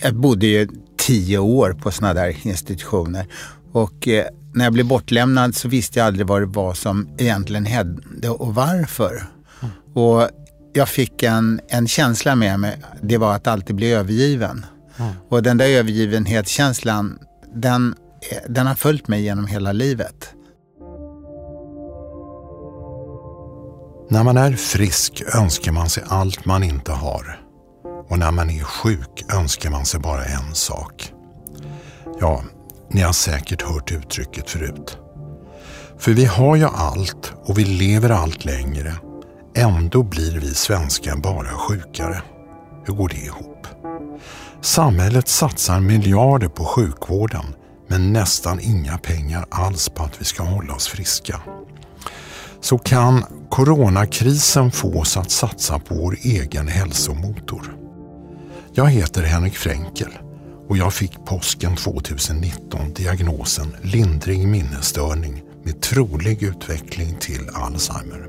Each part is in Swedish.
jag bodde ju tio år på sådana där institutioner. Och eh, när jag blev bortlämnad så visste jag aldrig vad det var som egentligen hände och varför. Mm. Och jag fick en, en känsla med mig, det var att alltid bli övergiven. Mm. Och den där övergivenhetskänslan, den, den har följt mig genom hela livet. När man är frisk önskar man sig allt man inte har. Och när man är sjuk önskar man sig bara en sak. Ja, ni har säkert hört uttrycket förut. För vi har ju allt och vi lever allt längre. Ändå blir vi svenskar bara sjukare. Hur går det ihop? Samhället satsar miljarder på sjukvården men nästan inga pengar alls på att vi ska hålla oss friska. Så kan coronakrisen få oss att satsa på vår egen hälsomotor. Jag heter Henrik Fränkel och jag fick påsken 2019 diagnosen lindrig minnesstörning med trolig utveckling till Alzheimer.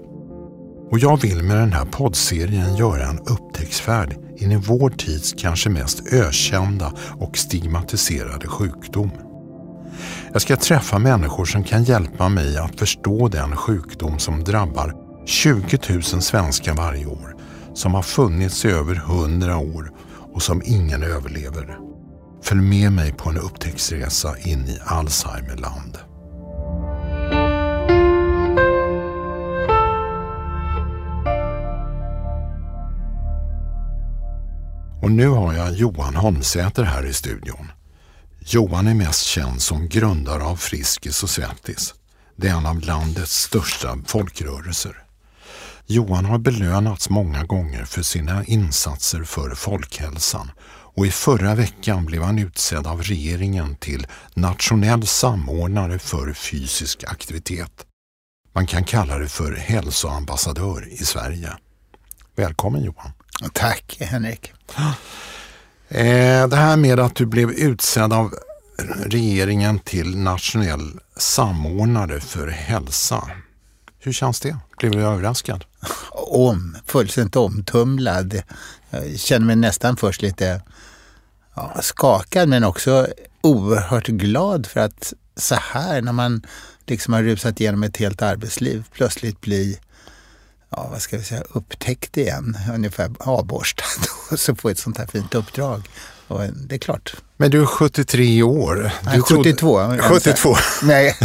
Och jag vill med den här poddserien göra en upptäcktsfärd in i vår tids kanske mest ökända och stigmatiserade sjukdom. Jag ska träffa människor som kan hjälpa mig att förstå den sjukdom som drabbar 20 000 svenskar varje år, som har funnits i över 100 år och som ingen överlever. Följ med mig på en upptäcktsresa in i Alzheimerland. Och nu har jag Johan Holmsäter här i studion. Johan är mest känd som grundare av Friskis och Svettis. Det är en av landets största folkrörelser. Johan har belönats många gånger för sina insatser för folkhälsan och i förra veckan blev han utsedd av regeringen till nationell samordnare för fysisk aktivitet. Man kan kalla det för hälsoambassadör i Sverige. Välkommen Johan! Tack Henrik! Eh, det här med att du blev utsedd av regeringen till nationell samordnare för hälsa. Hur känns det? Blev du överraskad? Om, fullständigt omtumlad. Jag känner mig nästan först lite ja, skakad men också oerhört glad för att så här när man liksom har rusat igenom ett helt arbetsliv plötsligt bli ja, vad ska vi säga, upptäckt igen, ungefär avborstad och så få ett sånt här fint uppdrag. Och det är klart. Men du är 73 år. Nej, 72. Trodde, 72. Nej.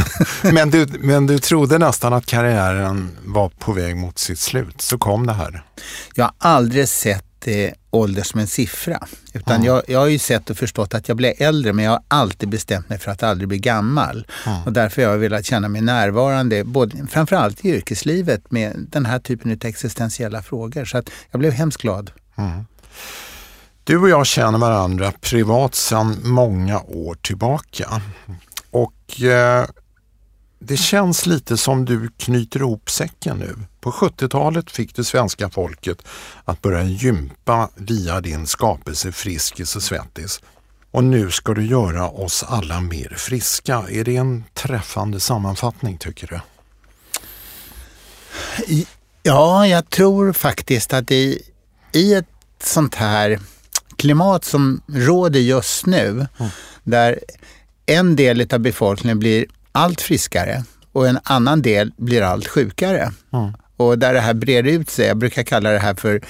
men, du, men du trodde nästan att karriären var på väg mot sitt slut. Så kom det här. Jag har aldrig sett eh, ålder som en siffra. Utan mm. jag, jag har ju sett och förstått att jag blir äldre men jag har alltid bestämt mig för att aldrig bli gammal. Mm. Och därför har jag velat känna mig närvarande, både, framförallt i yrkeslivet med den här typen av existentiella frågor. Så att jag blev hemskt glad. Mm. Du och jag känner varandra privat sedan många år tillbaka. Och eh, det känns lite som du knyter ihop säcken nu. På 70-talet fick det svenska folket att börja gympa via din skapelse Friskis och Svettis. Och nu ska du göra oss alla mer friska. Är det en träffande sammanfattning tycker du? Ja, jag tror faktiskt att i, i ett sånt här klimat som råder just nu, mm. där en del av befolkningen blir allt friskare och en annan del blir allt sjukare. Mm. Och där det här breder ut sig, jag brukar kalla det här för,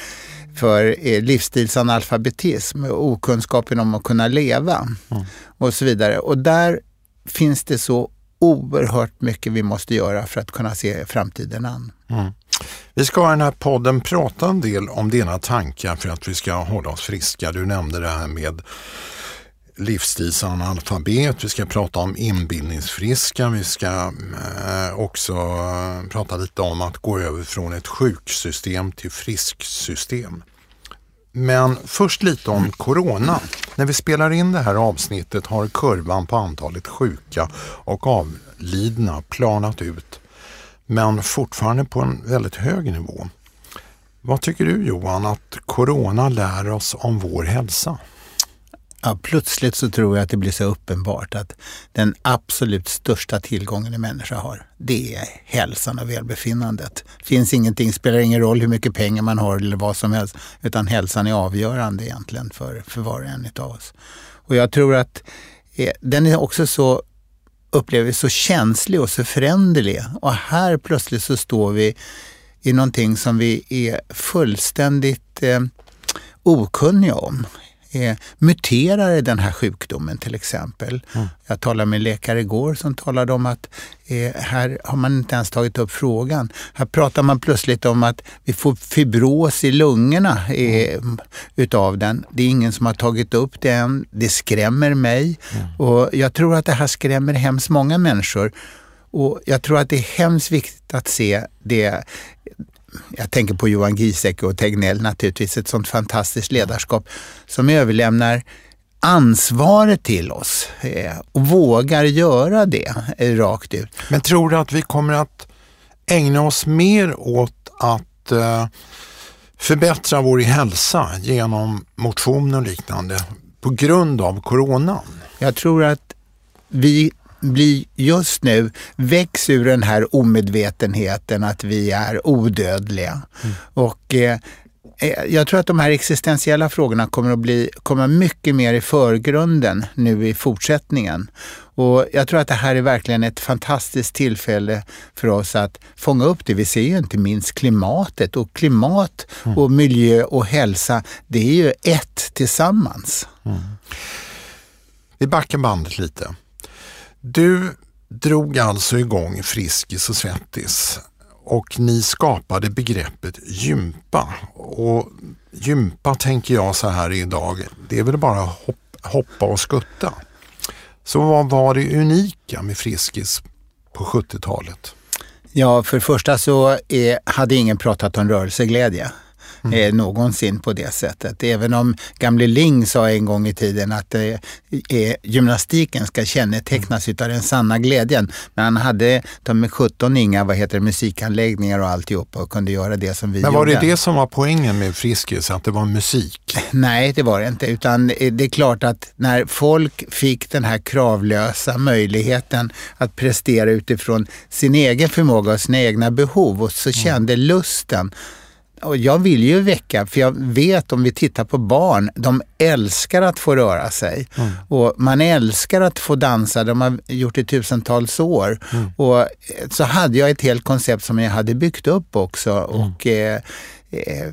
för eh, livsstilsanalfabetism, okunskapen om att kunna leva mm. och så vidare. Och där finns det så oerhört mycket vi måste göra för att kunna se framtiden an. Mm. Vi ska i den här podden prata en del om dina tankar för att vi ska hålla oss friska. Du nämnde det här med livsstilsanalfabet, vi ska prata om inbildningsfriska, vi ska eh, också eh, prata lite om att gå över från ett sjuksystem till frisksystem. Men först lite om corona. När vi spelar in det här avsnittet har kurvan på antalet sjuka och avlidna planat ut men fortfarande på en väldigt hög nivå. Vad tycker du Johan att corona lär oss om vår hälsa? Ja, plötsligt så tror jag att det blir så uppenbart att den absolut största tillgången en människa har, det är hälsan och välbefinnandet. Finns ingenting, spelar ingen roll hur mycket pengar man har eller vad som helst, utan hälsan är avgörande egentligen för, för var och en av oss. Och jag tror att eh, den är också så upplever vi så känslig och så föränderlig. Och här plötsligt så står vi i någonting som vi är fullständigt eh, okunniga om eh, muterar den här sjukdomen till exempel. Mm. Jag talade med en läkare igår som talade om att eh, här har man inte ens tagit upp frågan. Här pratar man plötsligt om att vi får fibros i lungorna eh, mm. utav den. Det är ingen som har tagit upp det än. Det skrämmer mig mm. och jag tror att det här skrämmer hemskt många människor. Och jag tror att det är hemskt viktigt att se det jag tänker på Johan Giesecke och Tegnell naturligtvis, ett sånt fantastiskt ledarskap som överlämnar ansvaret till oss eh, och vågar göra det eh, rakt ut. Men tror du att vi kommer att ägna oss mer åt att uh, förbättra vår hälsa genom motion och liknande på grund av coronan? Jag tror att vi blir just nu, väcks ur den här omedvetenheten att vi är odödliga. Mm. Och eh, eh, jag tror att de här existentiella frågorna kommer att bli, komma mycket mer i förgrunden nu i fortsättningen. Och jag tror att det här är verkligen ett fantastiskt tillfälle för oss att fånga upp det. Vi ser ju inte minst klimatet och klimat mm. och miljö och hälsa, det är ju ett tillsammans. Mm. Vi backar bandet lite. Du drog alltså igång Friskis och Svettis och ni skapade begreppet gympa. Och gympa tänker jag så här idag, det är väl bara hopp, hoppa och skutta. Så vad var det unika med Friskis på 70-talet? Ja, för det första så är, hade ingen pratat om rörelseglädje mm. eh, någonsin på det sättet. Även om gamle Ling sa en gång i tiden att eh, gymnastiken ska kännetecknas mm. av den sanna glädjen. Men han hade de med 17 inga vad heter det, musikanläggningar och alltihopa och kunde göra det som vi gjorde. Men var gjorde. det det som var poängen med Friskis, att det var musik? Nej, det var det inte. Utan eh, det är klart att när folk fick den här kravlösa möjligheten att prestera utifrån sin egen förmåga och sina egna behov och så mm. kände mm. lusten och jag vill ju väcka, för jag vet om vi tittar på barn, de älskar att få röra sig. Mm. Och man älskar att få dansa, de har gjort det i tusentals år. Mm. Och så hade jag ett helt koncept som jag hade byggt upp också. Mm. Och eh, eh,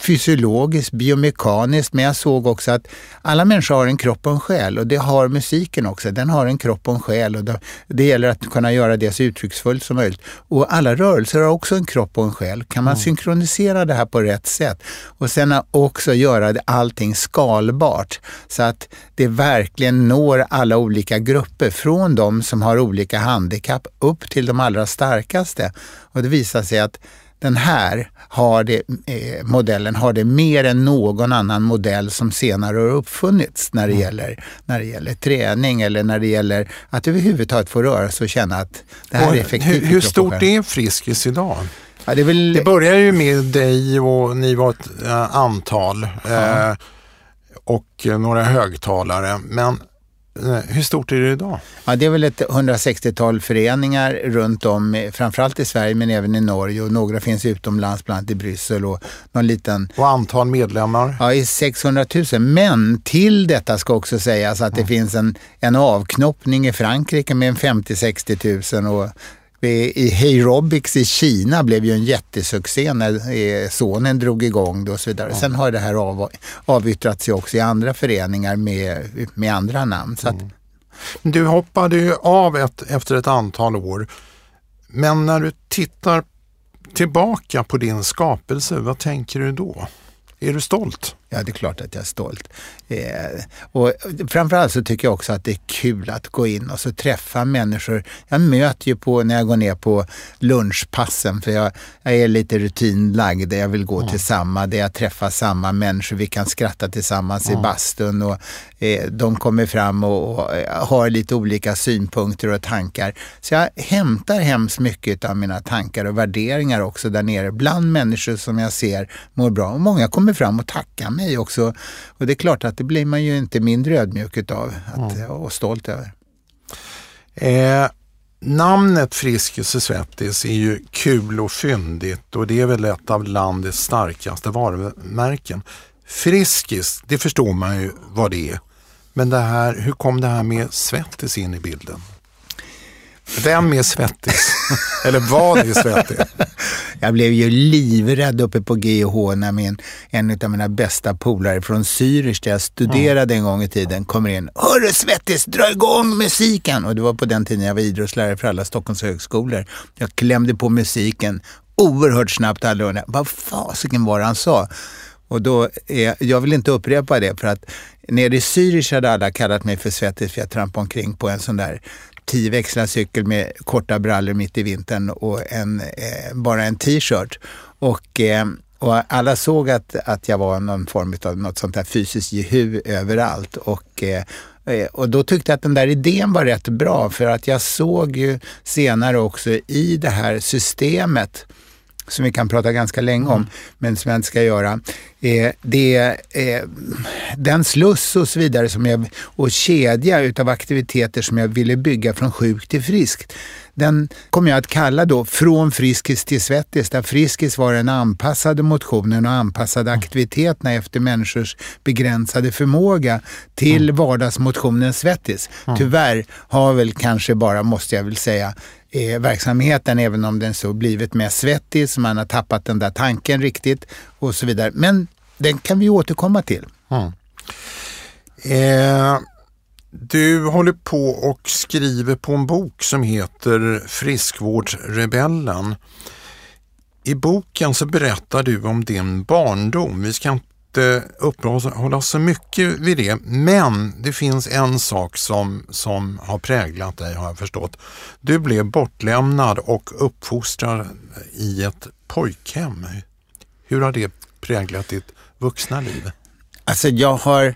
fysiologiskt, biomekaniskt, men jag såg också att alla människor har en kropp och en själ och det har musiken också. Den har en kropp och en själ och det gäller att kunna göra det så uttrycksfullt som möjligt. Och alla rörelser har också en kropp och en själ. Kan man mm. synkronisera det här på rätt sätt och sen också göra allting skalbart så att det verkligen når alla olika grupper, från de som har olika handikapp upp till de allra starkaste. Och det visar sig att den här har det, eh, modellen har det mer än någon annan modell som senare har uppfunnits när det, mm. gäller, när det gäller träning eller när det gäller att överhuvudtaget få röra sig och känna att det här och är effektivt. Hur, hur stort är Friskis idag? Ja, det, väl... det börjar ju med dig och ni var ett äh, antal äh, och några högtalare. Men Eh, hur stort är det idag? Ja, det är väl ett 160-tal föreningar runt om, framförallt i Sverige men även i Norge och några finns utomlands, bland annat i Bryssel och någon liten... Och antal medlemmar? Ja, i 600 000. Men till detta ska också sägas att mm. det finns en, en avknoppning i Frankrike med 50-60 000 och i Heyrobics i Kina blev ju en jättesuccé när eh, sonen drog igång det och så vidare. Ja. Sen har det här av, avyttrat sig också i andra föreningar med, med andra namn. Så mm. Du hoppade ju av ett, efter ett antal år. Men när du tittar tillbaka på din skapelse, vad tänker du då? Är du stolt? Ja, det är klart att jag är stolt. Eh, och framförallt så tycker jag också att det är kul att gå in och så träffa människor. Jag möter ju på, när jag går ner på lunchpassen, för jag, jag är lite rutinlagd, jag vill gå mm. till samma, där jag träffar samma människor, vi kan skratta tillsammans mm. i bastun och eh, de kommer fram och, och, eh, har lite olika synpunkter och tankar. Så jag hämtar hemskt mycket av mina tankar och värderingar också där nere bland människor som jag ser mår bra. Och många kommer fram och tackar mig mig också. Och det är klart att det blir man ju inte mindre ödmjuk utav att, mm. och stolt över. Eh, namnet Friskis och Svettis är ju kul och fyndigt och det är väl ett av landets starkaste varumärken. Friskis, det förstår man ju vad det är. Men det här, hur kom det här med Svettis in i bilden? Vem är svettis? Eller vad är svettig? Jag blev ju livrädd uppe på GH när min, en av mina bästa polare från Zürich, där jag studerade en gång i tiden, kommer in. Hörru svettis, dra igång musiken! Och det var på den tiden jag var idrottslärare för alla Stockholms högskolor. Jag klämde på musiken oerhört snabbt. Vad fasiken var det han sa? Och då är, jag vill inte upprepa det för att nere i Zürich hade alla kallat mig för svettig för jag trampade omkring på en sån där tioväxlad cykel med korta brallor mitt i vintern och en, eh, bara en t-shirt. Och, eh, och alla såg att, att jag var någon form av något sånt här fysiskt jehu överallt. Och, eh, eh, och då tyckte jag att den där idén var rätt bra för att jag såg ju senare också i det här systemet som vi kan prata ganska länge om, mm. men som jag inte ska göra. Eh, det är eh, den sluss och så vidare som jag, och kedja utav aktiviteter som jag ville bygga från sjuk till friskt. Den kommer jag att kalla då Från Friskis till Svettis, där Friskis var den anpassade motionen och anpassade mm. aktiviteterna efter människors begränsade förmåga till mm. vardagsmotionen Svettis. Mm. Tyvärr har väl kanske bara, måste jag väl säga, eh, verksamheten, även om den så blivit mer svettig, så man har tappat den där tanken riktigt och så vidare. Men den kan vi återkomma till. Mm. Eh, du håller på och skriver på en bok som heter Friskvårdsrebellen. I boken så berättar du om din barndom. Vi ska inte uppehålla oss så mycket vid det, men det finns en sak som, som har präglat dig har jag förstått. Du blev bortlämnad och uppfostrad i ett pojkhem. Hur har det präglat ditt vuxna liv? Alltså jag har,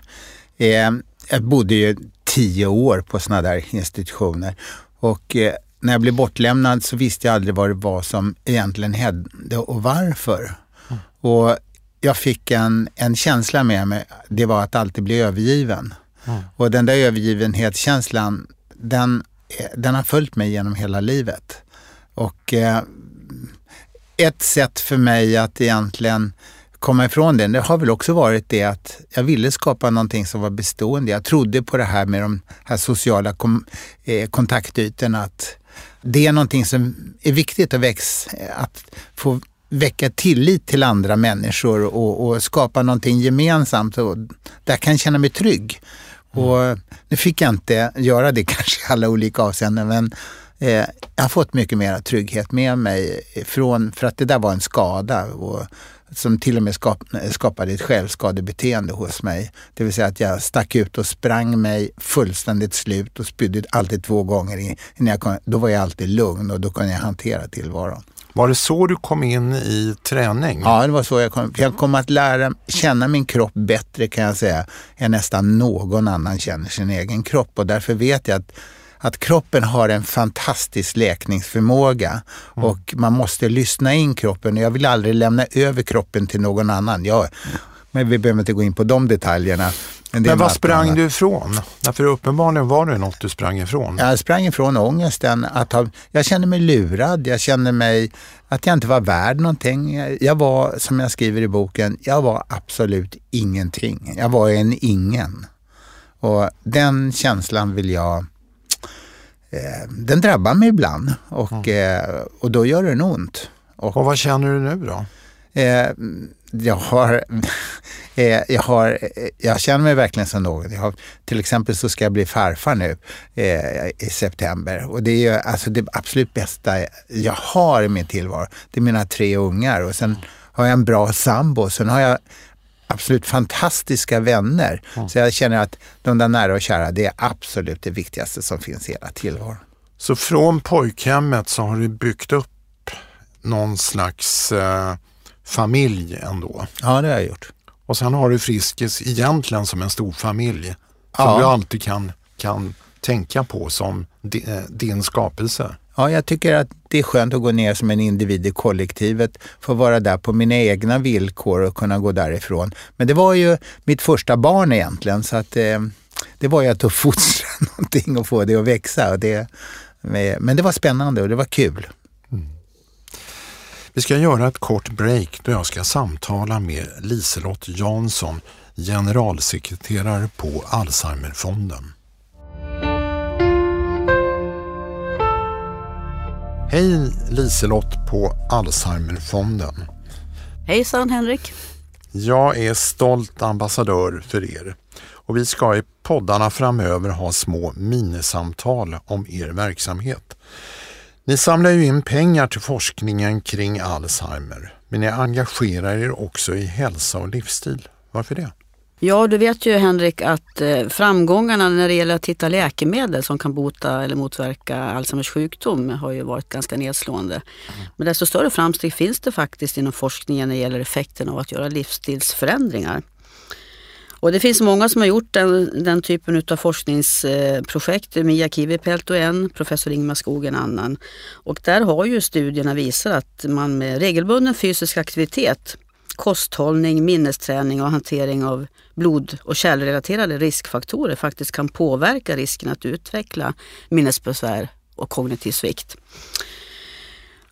eh, jag bodde ju tio år på sådana där institutioner och eh, när jag blev bortlämnad så visste jag aldrig vad det var som egentligen hände och varför. Mm. Och jag fick en, en känsla med mig, det var att alltid bli övergiven. Mm. Och den där övergivenhetskänslan, den, den har följt mig genom hela livet. Och eh, ett sätt för mig att egentligen komma ifrån den, det har väl också varit det att jag ville skapa någonting som var bestående. Jag trodde på det här med de här sociala kom, eh, kontaktytorna, att det är någonting som är viktigt att, väx, att få väcka tillit till andra människor och, och skapa någonting gemensamt. Och där kan jag känna mig trygg. Mm. Och nu fick jag inte göra det kanske i alla olika avseenden, men eh, jag har fått mycket mer trygghet med mig från, för att det där var en skada. Och, som till och med skap, skapade ett självskadebeteende hos mig. Det vill säga att jag stack ut och sprang mig fullständigt slut och spydde alltid två gånger. Innan jag kom, då var jag alltid lugn och då kunde jag hantera tillvaron. Var det så du kom in i träning? Ja, det var så jag kom. Jag kom att lära känna min kropp bättre kan jag säga, än nästan någon annan känner sin egen kropp. Och därför vet jag att att kroppen har en fantastisk läkningsförmåga mm. och man måste lyssna in kroppen. Jag vill aldrig lämna över kroppen till någon annan. Jag, men vi behöver inte gå in på de detaljerna. Men, vad sprang du ifrån? Därför uppenbarligen var det något du sprang ifrån. Jag sprang ifrån ångesten. Att ha, jag kände mig lurad. Jag kände mig att jag inte var värd någonting. Jag var, som jag skriver i boken, jag var absolut ingenting. Jag var en ingen. Och den känslan vill jag eh, den drabbar mig ibland och, mm. eh, och då gör den ont. Och, och vad känner du nu då? Eh, jag, har, eh, jag, har, jag känner mig verkligen som någon. Jag har, till exempel så ska jag bli farfar nu eh, i september och det är ju alltså det absolut bästa jag har i min tillvaro. Det är mina tre ungar och sen har jag en bra sambo. Sen har jag absolut fantastiska vänner. Mm. Så jag känner att de där nära och kära, det är absolut det viktigaste som finns i hela tillvaron. Så från pojkhemmet så har du byggt upp någon slags eh, familj ändå? Ja, det har jag gjort. Och sen har du Friskis egentligen som en stor familj som ja. du alltid kan, kan tänka på som eh, din skapelse? Ja, jag tycker att det är skönt att gå ner som en individ i kollektivet, få vara där på mina egna villkor och kunna gå därifrån. Men det var ju mitt första barn egentligen, så att eh, det var ju att uppfostra någonting och få det att växa. Och det, men det var spännande och det var kul. Vi ska göra ett kort break då jag ska samtala med Liselott Jansson, generalsekreterare på Alzheimerfonden. Hej Liselott på Alzheimerfonden. Hejsan Henrik. Jag är stolt ambassadör för er och vi ska i poddarna framöver ha små minisamtal om er verksamhet. Ni samlar ju in pengar till forskningen kring Alzheimer men ni engagerar er också i hälsa och livsstil. Varför det? Ja, du vet ju Henrik att eh, framgångarna när det gäller att hitta läkemedel som kan bota eller motverka Alzheimers sjukdom har ju varit ganska nedslående. Mm. Men desto större framsteg finns det faktiskt inom forskningen när det gäller effekten av att göra livsstilsförändringar. Och det finns många som har gjort den, den typen av forskningsprojekt. Mia Kivipelto en, professor Ingmar Skog en annan. Och där har ju studierna visat att man med regelbunden fysisk aktivitet kosthållning, minnesträning och hantering av blod och kärlrelaterade riskfaktorer faktiskt kan påverka risken att utveckla minnesbesvär och kognitiv svikt.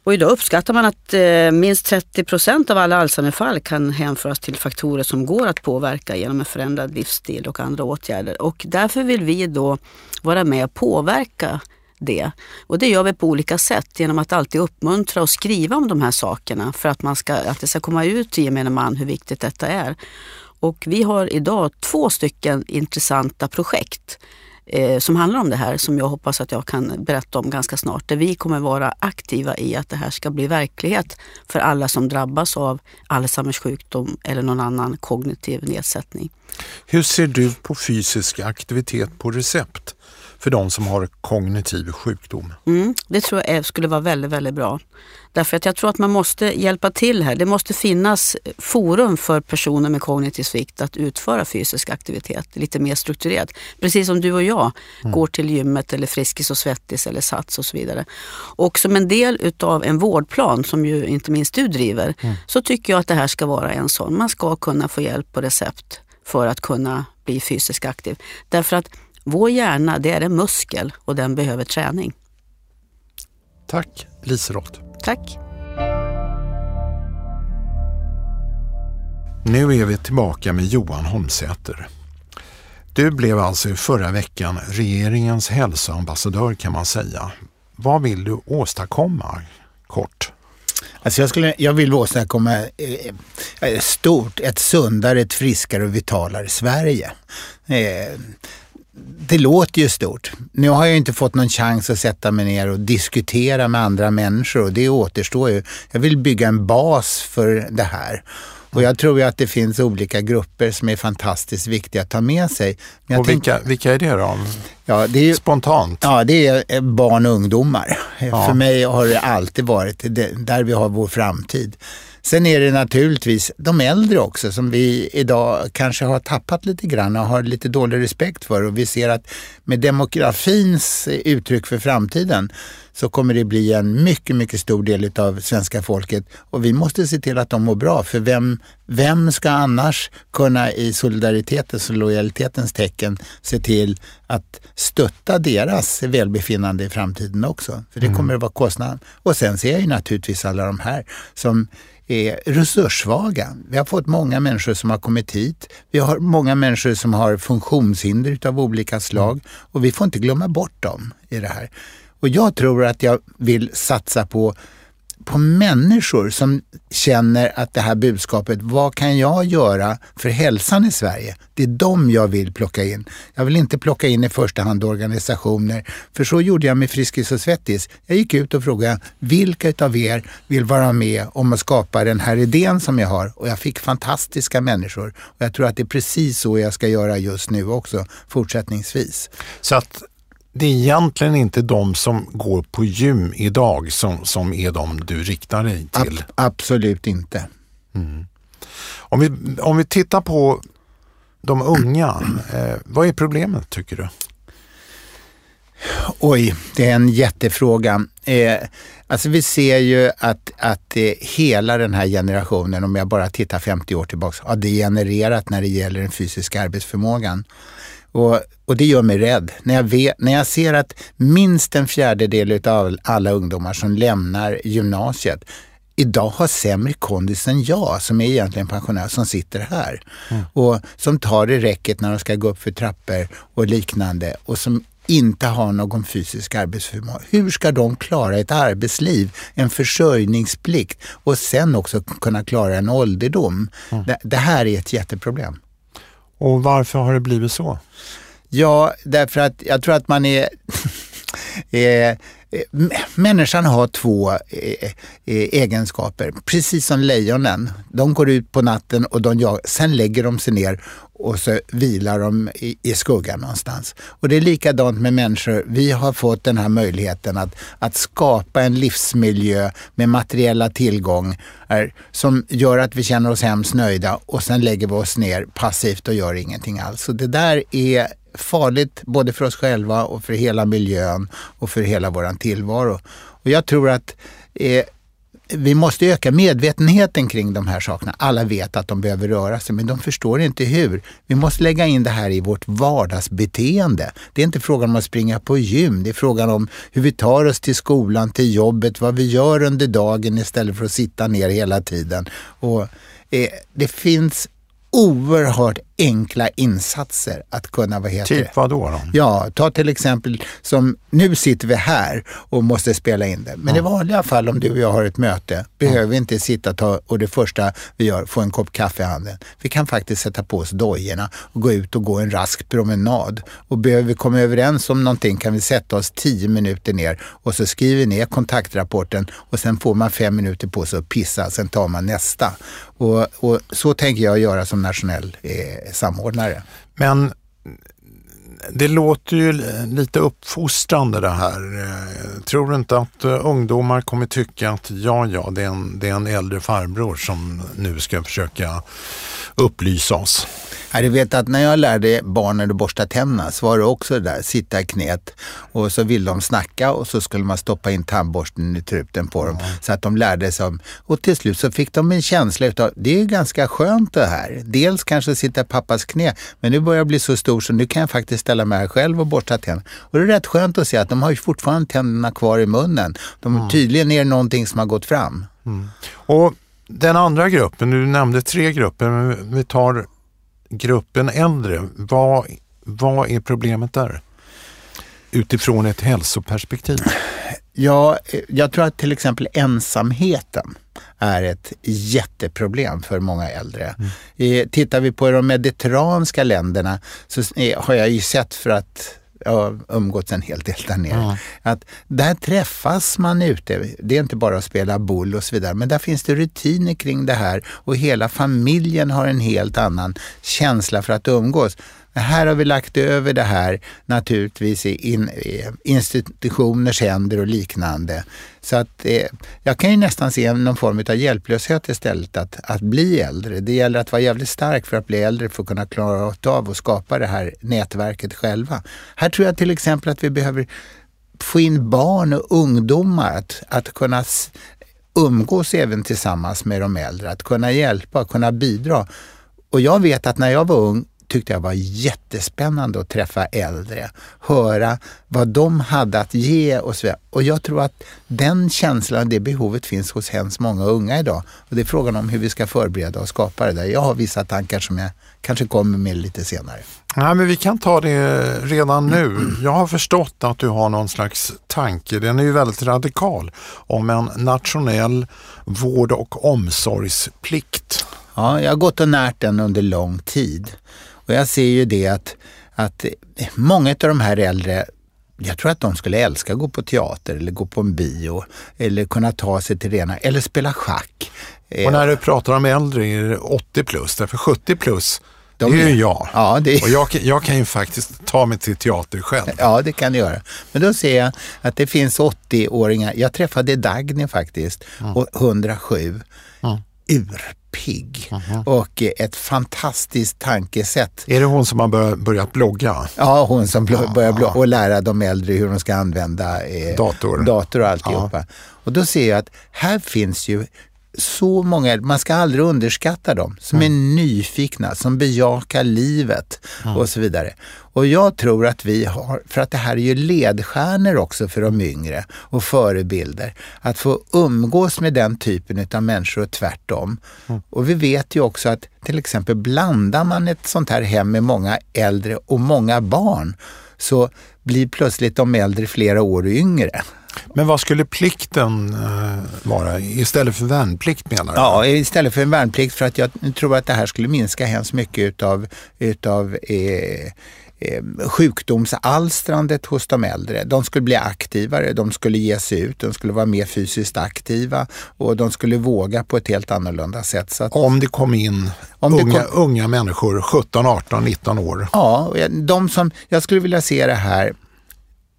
Och idag uppskattar man att eh, minst 30 procent av alla Alzheimerfall kan hänföras till faktorer som går att påverka genom en förändrad livsstil och andra åtgärder. Och därför vill vi då vara med och påverka det. Och det gör vi på olika sätt genom att alltid uppmuntra och skriva om de här sakerna för att, man ska, att det ska komma ut till gemene man hur viktigt detta är. Och vi har idag två stycken intressanta projekt eh, som handlar om det här som jag hoppas att jag kan berätta om ganska snart. Där vi kommer vara aktiva i att det här ska bli verklighet för alla som drabbas av Alzheimers sjukdom eller någon annan kognitiv nedsättning. Hur ser du på fysisk aktivitet på recept? För de som har kognitiv sjukdom. Mm, det tror jag skulle vara väldigt, väldigt bra. Därför att jag tror att man måste hjälpa till här. Det måste finnas forum för personer med kognitiv svikt att utföra fysisk aktivitet lite mer strukturerat. Precis som du och jag mm. går till gymmet eller Friskis och Svettis eller Sats och så vidare. Och som en del utav en vårdplan som ju inte minst du driver mm. så tycker jag att det här ska vara en sån. Man ska kunna få hjälp på recept för att kunna bli fysiskt aktiv. Därför att vår hjärna det är en muskel och den behöver träning. Tack Liselott. Tack. Nu är vi tillbaka med Johan Holmsäter. Du blev alltså i förra veckan regeringens hälsoambassadör kan man säga. Vad vill du åstadkomma kort? Alltså jag, skulle, jag vill åstadkomma eh, eh, stort, ett sundare, ett friskare och vitalare Sverige. Eh, det låter ju stort. Nu har jag inte fått någon chans att sätta mig ner och diskutera med andra människor och det återstår ju. Jag vill bygga en bas för det här. Och jag tror ju att det finns olika grupper som är fantastiskt viktiga att ta med sig. Men och vilka, tänk, vilka är det då? Ja, det är, Spontant? Ja, det är barn och ungdomar. Ja. För mig har det alltid varit det, där vi har vår framtid. Sen är det naturligtvis de äldre också som vi idag kanske har tappat lite grann och har lite dålig respekt för. Och vi ser att med demografins uttryck för framtiden så kommer det bli en mycket, mycket stor del av svenska folket och vi måste se till att de mår bra. För vem, vem ska annars kunna i solidaritetens och lojalitetens tecken se till att stötta deras välbefinnande i framtiden också? För det mm. kommer att vara kostnaden. Och sen ser jag ju naturligtvis alla de här som är resurssvaga. Vi har fått många människor som har kommit hit. Vi har många människor som har funktionshinder av olika slag och vi får inte glömma bort dem i det här. Och jag tror att jag vill satsa på på människor som känner att det här budskapet, vad kan jag göra för hälsan i Sverige? Det är dem jag vill plocka in. Jag vill inte plocka in i första hand organisationer, för så gjorde jag med Friskis och Svettis. Jag gick ut och frågade, vilka av er vill vara med om att skapa den här idén som jag har? Och jag fick fantastiska människor. Och jag tror att det är precis så jag ska göra just nu också, fortsättningsvis. Så att det är egentligen inte de som går på gym idag som, som är de du riktar dig till? Ab absolut inte. Mm. Om, vi, om vi tittar på de unga, eh, vad är problemet tycker du? Oj, det är en jättefråga. Eh, alltså vi ser ju att, att eh, hela den här generationen, om jag bara tittar 50 år tillbaka, har degenererat när det gäller den fysiska arbetsförmågan. Och, och det gör mig rädd. När jag, vet, när jag ser att minst en fjärdedel av alla ungdomar som lämnar gymnasiet idag har sämre kondis än jag som är egentligen pensionär som sitter här. Mm. Och som tar det räcket när de ska gå upp för trappor och liknande och som inte har någon fysisk arbetsförmåga. Hur ska de klara ett arbetsliv, en försörjningsplikt och sen också kunna klara en ålderdom? Mm. Det, det här är ett jätteproblem. Och varför har det blivit så? Ja, därför att jag tror att man är, är Eh, människan har två eh, eh, egenskaper, precis som lejonen. De går ut på natten och de jagar, sen lägger de sig ner och så vilar de i, i skuggan någonstans. Och det är likadant med människor. Vi har fått den här möjligheten att, att skapa en livsmiljö med materiella tillgångar som gör att vi känner oss hemskt nöjda och sen lägger vi oss ner passivt och gör ingenting alls. Så det där är farligt både för oss själva och för hela miljön och för hela vår tillvaro. Och jag tror att eh, vi måste öka medvetenheten kring de här sakerna. Alla vet att de behöver röra sig, men de förstår inte hur. Vi måste lägga in det här i vårt vardagsbeteende. Det är inte frågan om att springa på gym. Det är frågan om hur vi tar oss till skolan, till jobbet, vad vi gör under dagen istället för att sitta ner hela tiden. Och, eh, det finns oerhört enkla insatser att kunna, vad heter Typ vad då, då? Ja, ta till exempel som nu sitter vi här och måste spela in det. Men ja. i vanliga fall om du och jag har ett möte behöver vi inte sitta ta, och det första vi gör få en kopp kaffe i handen. Vi kan faktiskt sätta på oss dojorna och gå ut och gå en rask promenad. Och behöver vi komma överens om någonting kan vi sätta oss tio minuter ner och så skriver vi ner kontaktrapporten och sen får man fem minuter på sig att pissa, sen tar man nästa. Och, och så tänker jag göra som nationell eh, samordnare. Men det låter ju lite uppfostrande det här. Eh, tror du inte att eh, ungdomar kommer tycka att ja, ja, det är en, det är en äldre farbror som nu ska försöka upplysa oss? Du vet att när jag lärde barnen att borsta tänderna så var det också det där, sitta i knät och så ville de snacka och så skulle man stoppa in tandborsten i truten på dem mm. så att de lärde sig. Om, och till slut så fick de en känsla utav, det är ganska skönt det här. Dels kanske sitta i pappas knä, men nu börjar jag bli så stor så nu kan jag faktiskt ställa mig här själv och borsta tänderna. Och det är rätt skönt att se att de har ju fortfarande tänderna kvar i munnen. De mm. Tydligen är det någonting som har gått fram. Mm. Och den andra gruppen, du nämnde tre grupper, men vi tar gruppen äldre, vad, vad är problemet där? Utifrån ett hälsoperspektiv? Ja, jag tror att till exempel ensamheten är ett jätteproblem för många äldre. Mm. Tittar vi på de mediterranska länderna så har jag ju sett för att jag har umgåtts en hel del där nere. Mm. Att där träffas man ute. Det är inte bara att spela boll och så vidare, men där finns det rutiner kring det här och hela familjen har en helt annan känsla för att umgås. Här har vi lagt över det här naturligtvis i, in, i institutioners händer och liknande. Så att eh, jag kan ju nästan se någon form av hjälplöshet istället att, att bli äldre. Det gäller att vara jävligt stark för att bli äldre för att kunna klara av och skapa det här nätverket själva. Här tror jag till exempel att vi behöver få in barn och ungdomar att, att kunna umgås även tillsammans med de äldre, att kunna hjälpa, kunna bidra. Och jag vet att när jag var ung tyckte jag var jättespännande att träffa äldre, höra vad de hade att ge och så vidare. Och jag tror att den känslan, det behovet finns hos hemskt många unga idag. Och det är frågan om hur vi ska förbereda och skapa det där. Jag har vissa tankar som jag kanske kommer med lite senare. Nej, men vi kan ta det redan nu. Jag har förstått att du har någon slags tanke, den är ju väldigt radikal, om en nationell vård och omsorgsplikt. Ja, jag har gått och närt den under lång tid. Och jag ser ju det att, att många av de här äldre jag tror att de skulle älska att gå på teater eller gå på en bio eller kunna ta sig till rena, eller spela schack. Och när du pratar om äldre är det 80 plus, därför 70 plus de det är ju jag. Ja, det... Och jag, jag kan ju faktiskt ta mig till teater själv. Ja, det kan du göra. Men då ser jag att det finns 80-åringar. Jag träffade Dagny faktiskt, mm. och 107. Mm. Ur pigg och eh, ett fantastiskt tankesätt. Är det hon som har bör- börjat blogga? Ja, hon som börjar blogga och lära de äldre hur de ska använda eh, Dator. dator och alltihopa. Och då ser jag att här finns ju så många, man ska aldrig underskatta dem, som är nyfikna, som bejakar livet och så vidare. Och jag tror att vi har, för att det här är ju ledstjärnor också för de yngre och förebilder, att få umgås med den typen av människor och tvärtom. Och vi vet ju också att till exempel blandar man ett sånt här hem med många äldre och många barn så blir plötsligt de äldre flera år yngre. Men vad skulle plikten eh, vara istället för värnplikt menar du? Ja, istället för en värnplikt för att jag tror att det här skulle minska hemskt mycket utav, utav eh, eh, sjukdomsalstrandet hos de äldre. De skulle bli aktivare, de skulle ge sig ut, de skulle vara mer fysiskt aktiva och de skulle våga på ett helt annorlunda sätt. Så att, Om det kom in Om unga, kom- unga människor, 17, 18, 19 år. Ja, de som, jag skulle vilja se det här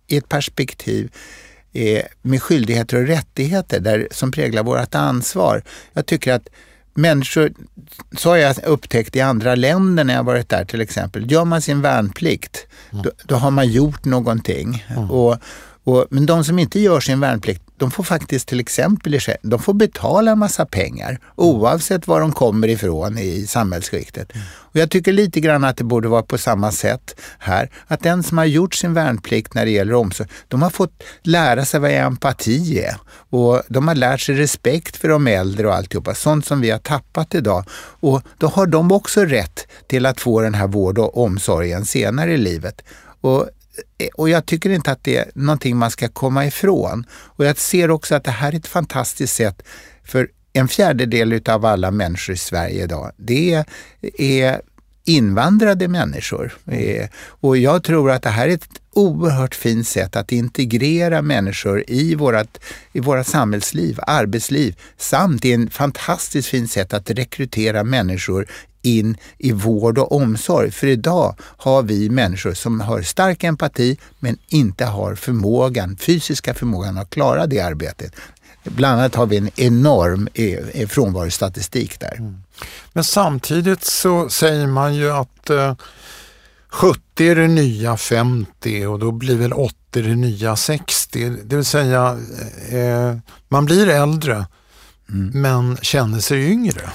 i ett perspektiv eh, med skyldigheter och rättigheter där, som präglar vårt ansvar. Jag tycker att människor, så har jag upptäckt i andra länder när jag varit där till exempel, gör man sin värnplikt, då, då har man gjort någonting. Och, och, men de som inte gör sin värnplikt, de får faktiskt till exempel i- de får betala en massa pengar oavsett var de kommer ifrån i samhällsskiktet. Och jag tycker lite grann att det borde vara på samma sätt här. Att den som har gjort sin värnplikt när det gäller omsorg, de har fått lära sig vad empati är. Och de har lärt sig respekt för de äldre och alltihopa. Sånt som vi har tappat idag. Och då har de också rätt till att få den här vård och omsorgen senare i livet. Och och jag tycker inte att det är någonting man ska komma ifrån. Och jag ser också att det här är ett fantastiskt sätt för en fjärdedel av alla människor i Sverige idag, det är, invandrade människor. Eh, och jag tror att det här är ett oerhört fint sätt att integrera människor i vårt, i våra samhällsliv, arbetsliv, samt i en fantastiskt fint sätt att rekrytera människor in i vård och omsorg. För idag har vi människor som har stark empati men inte har förmågan, fysiska förmågan att klara det arbetet. Bland annat har vi en enorm eh, eh, frånvarostatistik där. Men samtidigt så säger man ju att eh, 70 är det nya 50 och då blir väl 80 det nya 60. Det vill säga eh, man blir äldre men känner sig yngre.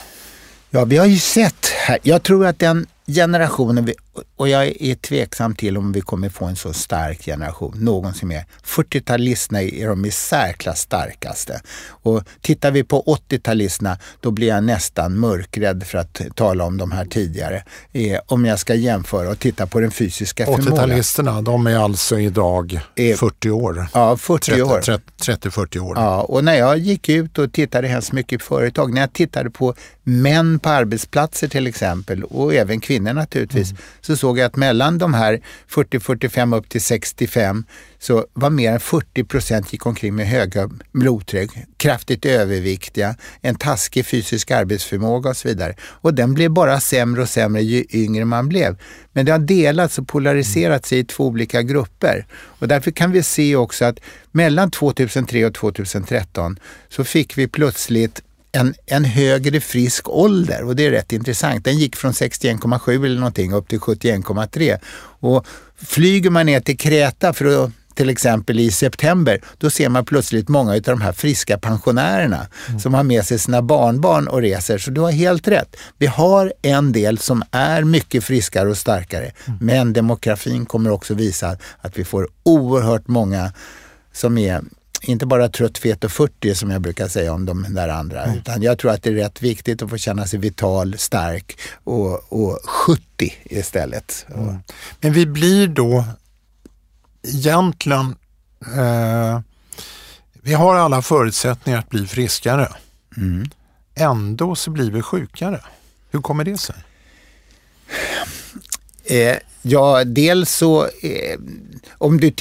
Ja, vi har ju sett här, jag tror att den generationen, vi, och jag är tveksam till om vi kommer få en så stark generation, någon som är 40-talisterna är de i särklass starkaste. Och tittar vi på 80-talisterna, då blir jag nästan mörkrädd för att tala om de här tidigare. Eh, om jag ska jämföra och titta på den fysiska förmågan. 80-talisterna de är alltså idag Eh, 40 år. Ja, 40 år. 30-40 år. Ja, och när jag gick ut och tittade hemskt mycket på företag, när jag tittade på män på arbetsplatser till exempel och även kvinnor naturligtvis, så såg jag att mellan de här 40-45 upp till 65 så var mer än 40 procent gick omkring med höga blodtryck, kraftigt överviktiga, en taskig fysisk arbetsförmåga och så vidare. Och den blev bara sämre och sämre ju yngre man blev. Men det har delats och polariserats i två olika grupper. Och därför kan vi se också att mellan 2003 och 2013 så fick vi plötsligt en, en högre frisk ålder och det är rätt intressant. Den gick från 61,7 eller någonting upp till 71,3. Och flyger man ner till Kreta för att till exempel i september, då ser man plötsligt många av de här friska pensionärerna som har med sig sina barnbarn och reser. Så du har helt rätt. Vi har en del som är mycket friskare och starkare, men demografin kommer också visa att vi får oerhört många som är inte bara trött, fet och 40 som jag brukar säga om de där andra. Utan jag tror att det är rätt viktigt att få känna sig vital, stark och, och 70 istället. Och, Men vi blir då egentligen, eh, vi har alla förutsättningar att bli friskare. mm. Ändå så blir vi sjukare. Hur kommer det sig? Eh, ja, dels så... Eh, om du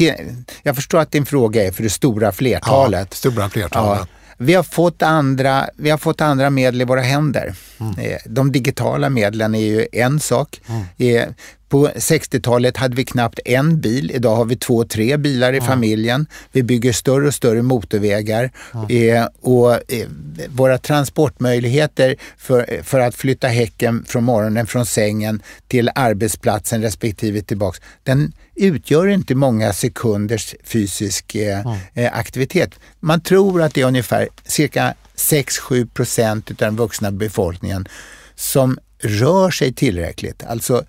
jag förstår att din fråga är för det stora flertalet. Ja, stora flertalet. Ja, vi, har fått andra, vi har fått andra medel i våra händer. Eh, De digitala medlen är ju en sak. Eh, På 60-talet hade vi knappt en bil. Idag har vi två, tre bilar i ja. familjen. Vi bygger större och större motorvägar. Ja. Eh, och eh, våra transportmöjligheter för, för att flytta häcken från morgonen från sängen till arbetsplatsen respektive tillbaks, den utgör inte många sekunders fysisk eh, ja. aktivitet. Man tror att det är ungefär cirka 6-7 procent av den vuxna befolkningen som rör sig tillräckligt. Alltså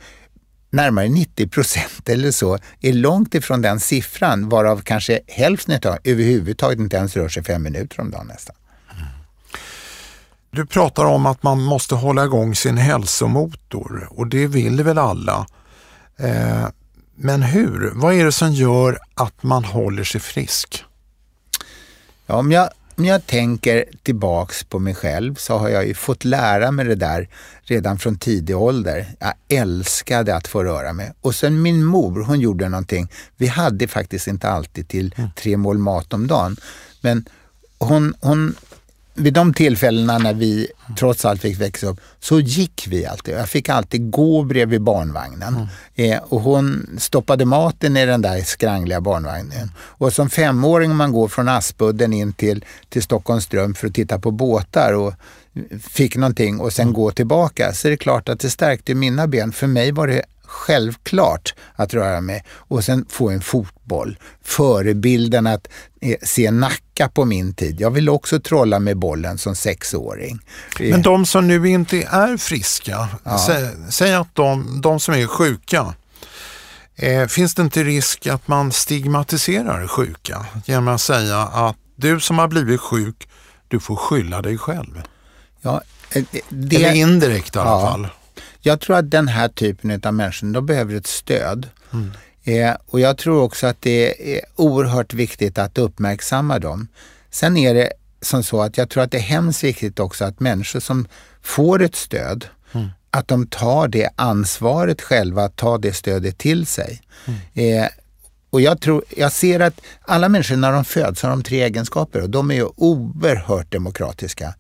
närmare 90 procent eller så är långt ifrån den siffran varav kanske hälften av överhuvudtaget inte ens rör sig fem minuter om dagen nästan. Du pratar om att man måste hålla igång sin hälsomotor och det vill väl alla. Eh, men hur? Vad är det som gör att man håller sig frisk? Ja, om jag om jag tänker tillbaks på mig själv så har jag ju fått lära mig det där redan från tidig ålder. Jag älskade att få röra mig. Och sen min mor, hon gjorde någonting. Vi hade faktiskt inte alltid till mm. tre mål mat om dagen. Men hon, hon vid de tillfällena när vi trots allt fick växa upp så gick vi alltid. Jag fick alltid gå bredvid barnvagnen. Mm. Eh, och hon stoppade maten i den där skrangliga barnvagnen. Och som femåring man går från Aspudden in till, till Stockholmsström för att titta på båtar och fick någonting och sen mm. gå tillbaka så är det klart att det stärkte mina ben. För mig var det självklart att röra mig och sen få en fotboll. Förebilden att eh, se Nacka på min tid. Jag ville också trolla med bollen som sexåring. Men de som nu inte är friska, ja. säg, säg, att de, de som är sjuka, eh, finns det inte risk att man stigmatiserar sjuka genom att säga att du som har blivit sjuk, du får skylla dig själv? Ja, eh, det, Eller indirekt i alla ja. fall. Jag tror att den här typen av människor, de behöver ett stöd. Mm. Eh, och jag tror också att det är oerhört viktigt att uppmärksamma dem. Sen är det som så att jag tror att det är hemskt viktigt också att människor som får ett stöd, mm. att de tar det ansvaret själva, att ta det stödet till sig. Mm. Eh, och jag, tror, jag ser att alla människor när de föds har de tre egenskaper och de är ju oerhört demokratiska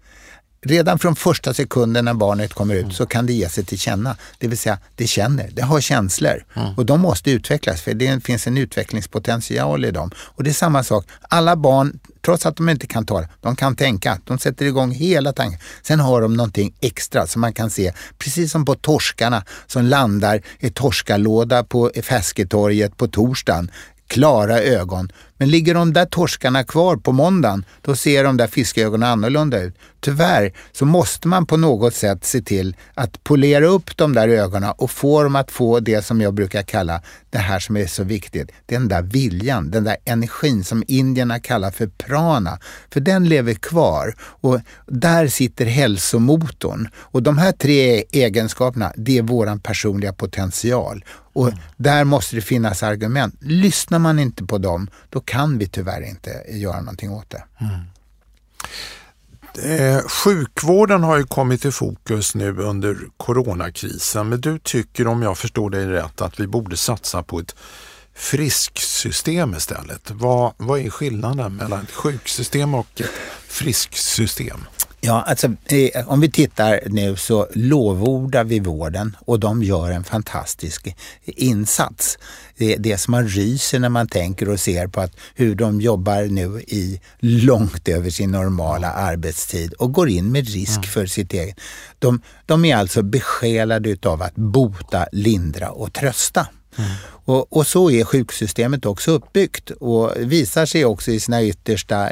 redan från första sekunden när barnet kommer ut så kan det ge sig till känna. Det vill säga, det känner, det har känslor mm. och de måste utvecklas för det finns en utvecklingspotential i dem. Och det är samma sak, alla barn, trots att de inte kan tala, de kan tänka. De sätter igång hela tanken. Sen har de någonting extra som man kan se, precis som på torskarna som landar i torskalåda på Fäsketorget på torsdagen klara ögon. Men ligger de där torskarna kvar på måndagen, då ser de där fiskögonen annorlunda ut. Tyvärr så måste man på något sätt se till att polera upp de där ögonen och få dem att få det som jag brukar kalla det här som är så viktigt. Den där viljan, den där energin som indierna kallar för prana. För den lever kvar och där sitter hälsomotorn. Och de här tre egenskaperna, det är våran personliga potential. Och mm. där måste det finnas argument. Lyssnar man inte på dem, då kan vi tyvärr inte göra någonting åt det. Mm. Eh, sjukvården har ju kommit i fokus nu under coronakrisen men du tycker om jag förstår dig rätt att vi borde satsa på ett frisksystem istället. Vad, vad är skillnaden mellan ett sjuksystem och ett frisksystem? Ja, alltså, eh, om vi tittar nu så lovordar vi vården och de gör en fantastisk insats. Det, det som man ryser när man tänker och ser på att hur de jobbar nu i långt över sin normala arbetstid och går in med risk mm. för sitt eget. De, de är alltså besjälade av att bota, lindra och trösta. Mm. Och, och, så är sjuksystemet också uppbyggt och visar sig också i sina yttersta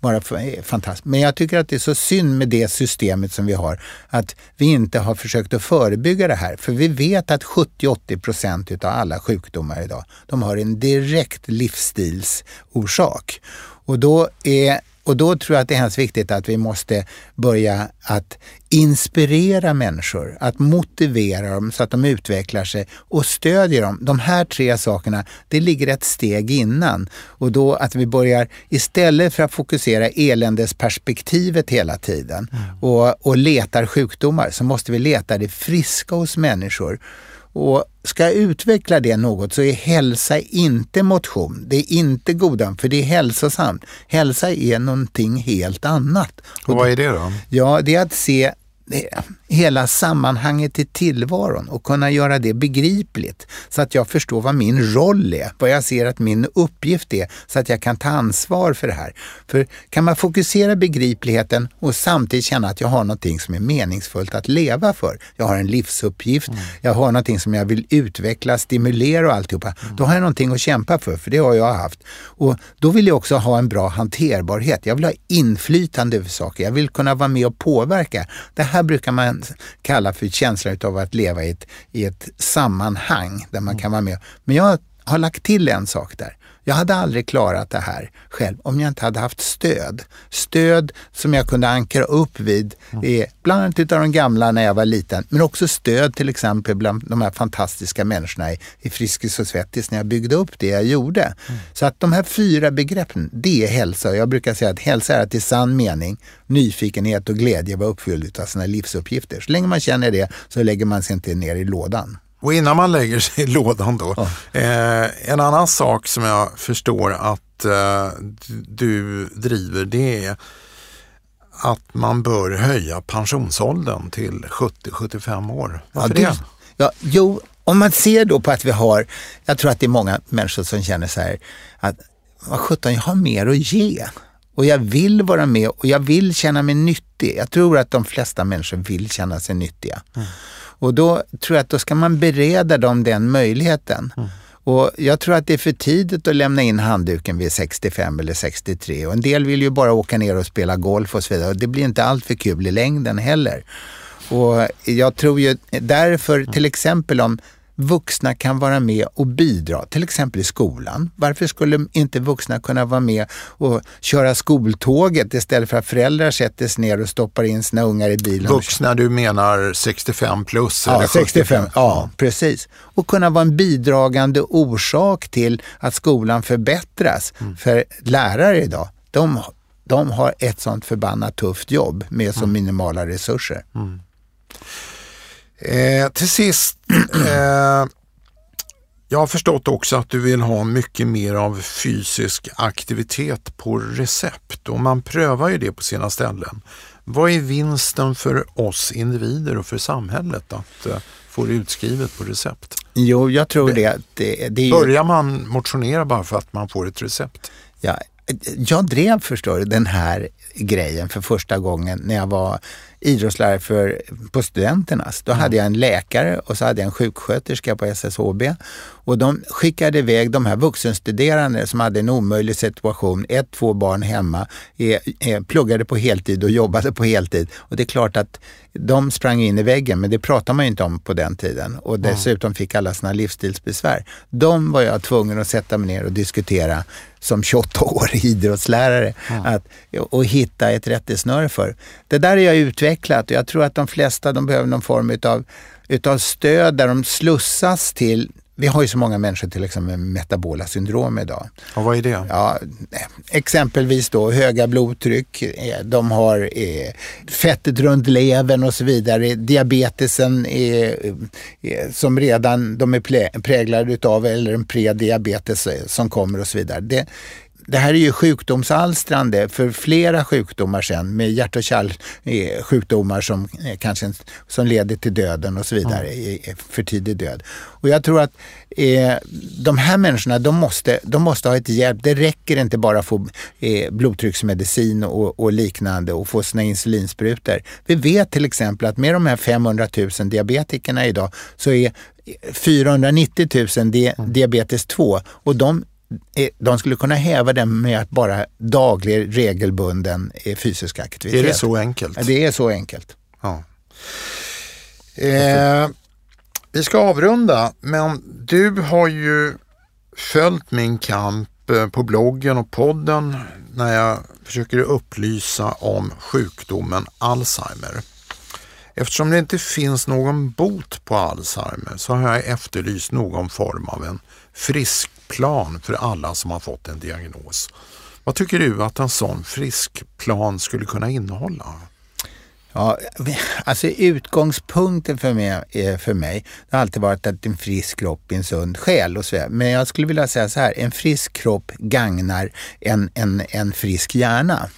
vara eh, fantastiskt. Men jag tycker att det är så synd med det systemet som vi har att vi inte har försökt att förebygga det här. För vi vet att 70-80 procent av alla sjukdomar idag, de har en direkt livsstilsorsak. Och då är och då tror jag att det är hemskt viktigt att vi måste börja att inspirera människor, att motivera dem så att de utvecklar sig och stödjer dem. De här tre sakerna, det ligger ett steg innan. Och då att vi börjar, istället för att fokusera eländesperspektivet hela tiden mm. och, och letar sjukdomar, så måste vi leta det friska hos människor. Och ska jag utveckla det något så är hälsa inte motion. Det är inte goda, för det är hälsosamt. Hälsa är någonting helt annat. Och vad är det då? Ja, det är att se hela sammanhanget i tillvaron och kunna göra det begripligt så att jag förstår vad min roll är, vad jag ser att min uppgift är så att jag kan ta ansvar för det här. För kan man fokusera begripligheten och samtidigt känna att jag har någonting som är meningsfullt att leva för. Jag har en livsuppgift, mm. jag har någonting som jag vill utveckla, stimulera och alltihopa. Mm. Då har jag någonting att kämpa för, för det har jag haft. Och då vill jag också ha en bra hanterbarhet. Jag vill ha inflytande över saker. Jag vill kunna vara med och påverka. Det här brukar man kalla för känslan av att leva i ett, i ett sammanhang där man kan vara med. Men jag har lagt till en sak där. Jag hade aldrig klarat det här själv om jag inte hade haft stöd. Stöd som jag kunde ankra upp vid, mm. bland annat utav de gamla när jag var liten, men också stöd till exempel bland de här fantastiska människorna i, i Friskis och Svettis när jag byggde upp det jag gjorde. Mm. Så att de här fyra begreppen, det är hälsa. Jag brukar säga att hälsa är att i sann mening nyfikenhet och glädje vara uppfylld av sina livsuppgifter. Så länge man känner det så lägger man sig inte ner i lådan. Och innan man lägger sig i lådan då. Ja. Eh, en annan sak som jag förstår att eh, du driver det är att man bör höja pensionsåldern till 70-75 år. Varför ja, det? det? Ja, jo, om man ser då på att vi har, jag tror att det är många människor som känner så här att vad sjutton, jag har mer att ge. Och jag vill vara med och jag vill känna mig nyttig. Jag tror att de flesta människor vill känna sig nyttiga. Mm. Och då tror jag att då ska man bereda dem den möjligheten. Mm. Och jag tror att det är för tidigt att lämna in handduken vid 65 eller 63. Och en del vill ju bara åka ner och spela golf och så vidare. Och det blir inte allt för kul i längden heller. Och jag tror ju därför, till exempel om vuxna kan vara med och bidra, till exempel i skolan. Varför skulle inte vuxna kunna vara med och köra skoltåget istället för att föräldrar sätter sig ner och stoppar in sina ungar i bilen? Vuxna, du menar 65 plus? Ja, eller 65, ja, precis. Och kunna vara en bidragande orsak till att skolan förbättras. Mm. För lärare idag, de, de har ett sånt förbannat tufft jobb med så mm. minimala resurser. Mm. Eh, till sist, eh, jag har förstått också att du vill ha mycket mer av fysisk aktivitet på recept och man prövar ju det på sina ställen. Vad är vinsten för oss individer och för samhället att eh, få det utskrivet på recept? Jo, jag tror det. det, det Börjar man motionera bara för att man får ett recept? Ja, jag drev förstår du, den här grejen för första gången när jag var idrottslärare för, på studenternas. Då mm. hade jag en läkare och så hade jag en sjuksköterska på SSHB. Och de skickade iväg de här vuxenstuderande som hade en omöjlig situation, ett, två barn hemma, är, är, pluggade på heltid och jobbade på heltid. Och det är klart att de sprang in i väggen, men det pratade man inte om på den tiden. Och dessutom fick alla sina livsstilsbesvär. De var jag tvungen att sätta mig ner och diskutera som 28-årig idrottslärare mm. att, och hitta ett rättesnöre för. Det där är jag utvecklat och jag tror att de flesta de behöver någon form utav, utav stöd där de slussas till vi har ju så många människor till exempel med metabola syndrom idag. Och vad är det? Ja, exempelvis då höga blodtryck, eh, de har eh, fettet runt levern och så vidare. Diabetesen är, är, som redan de är präglade utav eller en prediabetes eh, som kommer och så vidare. Det, det här är ju sjukdomsalstrande för flera sjukdomar sen med hjärt och kärlsjukdomar som eh, kanske som leder till döden och så vidare, mm. för tidig död. Och jag tror att eh, de här människorna, de måste, de måste ha ett hjälp. Det räcker inte bara att få eh, blodtrycksmedicin och, och, liknande och få sina insulinsprutor. Vi vet till exempel att med de här 500 000 diabetikerna idag så är 490 000 di mm. diabetes 2 och de de skulle kunna häva den med att bara daglig regelbunden eh, fysisk aktivitet. Är det så enkelt? Det är så enkelt. Ja. Eh, vi ska avrunda, men du har ju följt min kamp eh, på bloggen och podden när jag försöker upplysa om sjukdomen Alzheimer. Eftersom det inte finns någon bot på Alzheimer så har jag efterlyst någon form av en friskplan för alla som har fått en diagnos. Vad tycker du att en sån friskplan skulle kunna innehålla? Ja, alltså utgångspunkten för mig, eh, för mig har alltid varit att en frisk kropp är en sund själ. Och så Men jag skulle vilja säga så här, en frisk kropp gagnar en, en, en frisk hjärna.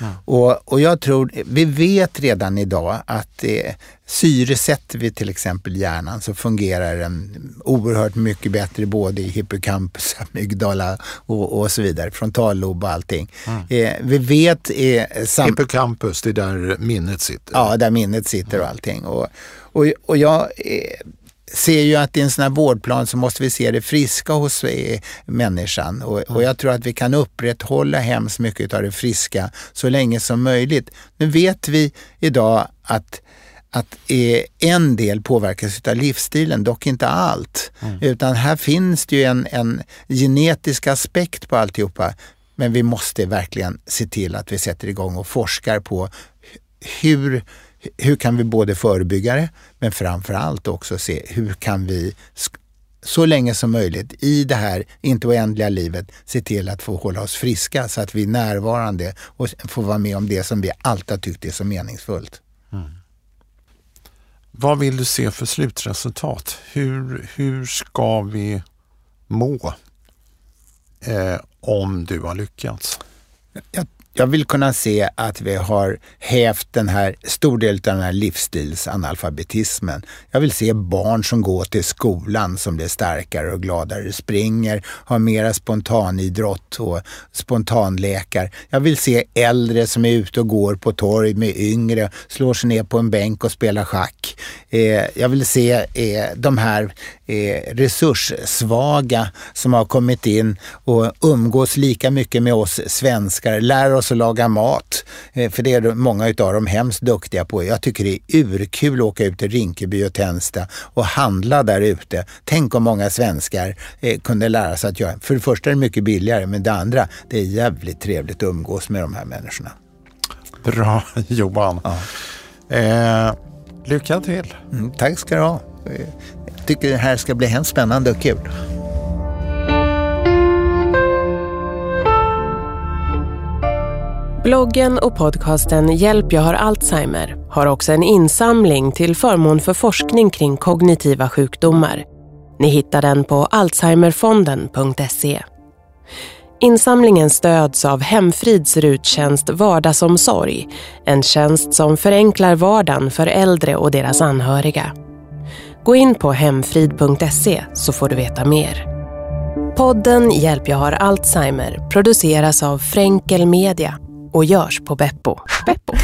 Mm. Och, och jag tror, vi vet redan idag att eh, syresätter vi till exempel hjärnan så fungerar den oerhört mycket bättre både i hippocampus, amygdala och, och så vidare, frontallob och allting. Mm. Eh, vi vet... Eh, sam- hippocampus, det är där minnet sitter? Ja, där minnet sitter och allting. Och, och, och jag eh, ser ju att i en sån här vårdplan så måste vi se det friska hos eh, människan. Och, och, jag tror att vi kan upprätthålla hemskt mycket av det friska så länge som möjligt. Nu vet vi idag att att eh, en del påverkas av livsstilen, dock inte allt. Mm. Utan här finns det ju en, en genetisk aspekt på alltihopa. Men vi måste verkligen se till att vi sätter igång och forskar på hur hur kan vi både förebygga det, men framför allt också se hur kan vi så länge som möjligt i det här inte oändliga livet se till att få hålla oss friska så att vi är närvarande och får vara med om det som vi alltid har tyckt är så meningsfullt. Mm. Vad vill du se för slutresultat? Hur, hur ska vi må eh, om du har lyckats? Jag jag vill kunna se att vi har hävt den här, stor del av den här livsstilsanalfabetismen. Jag vill se barn som går till skolan som blir starkare och gladare, springer, har mera spontanidrott och spontanlekar. Jag vill se äldre som är ute och går på torg med yngre, slår sig ner på en bänk och spelar schack. Eh, jag vill se eh, de här eh, resurssvaga som har kommit in och umgås lika mycket med oss svenskar, lär oss att laga mat. Eh, för det är många utav dem hemskt duktiga på. Jag tycker det är urkul att åka ut till Rinkeby och Tensta och handla där ute. Tänk om många svenskar eh, kunde lära sig att göra. För det första är det mycket billigare, men det andra, det är jävligt trevligt att umgås med de här människorna. Bra Johan. Ja. Eh, lycka till. Mm, tack ska du ha. Eh, tycker det här ska bli hemskt spännande och kul. Bloggen och podcasten Hjälp jag har Alzheimer har också en insamling till förmån för forskning kring kognitiva sjukdomar. Ni hittar den på alzheimerfonden.se. Insamlingen stöds av Hemfrids ruttjänst Vardagsomsorg, en tjänst som förenklar vardagen för äldre och deras anhöriga. Gå in på hemfrid.se så får du veta mer. Podden Hjälp jag har Alzheimer produceras av Fränkel Media och görs på Beppo. Beppo.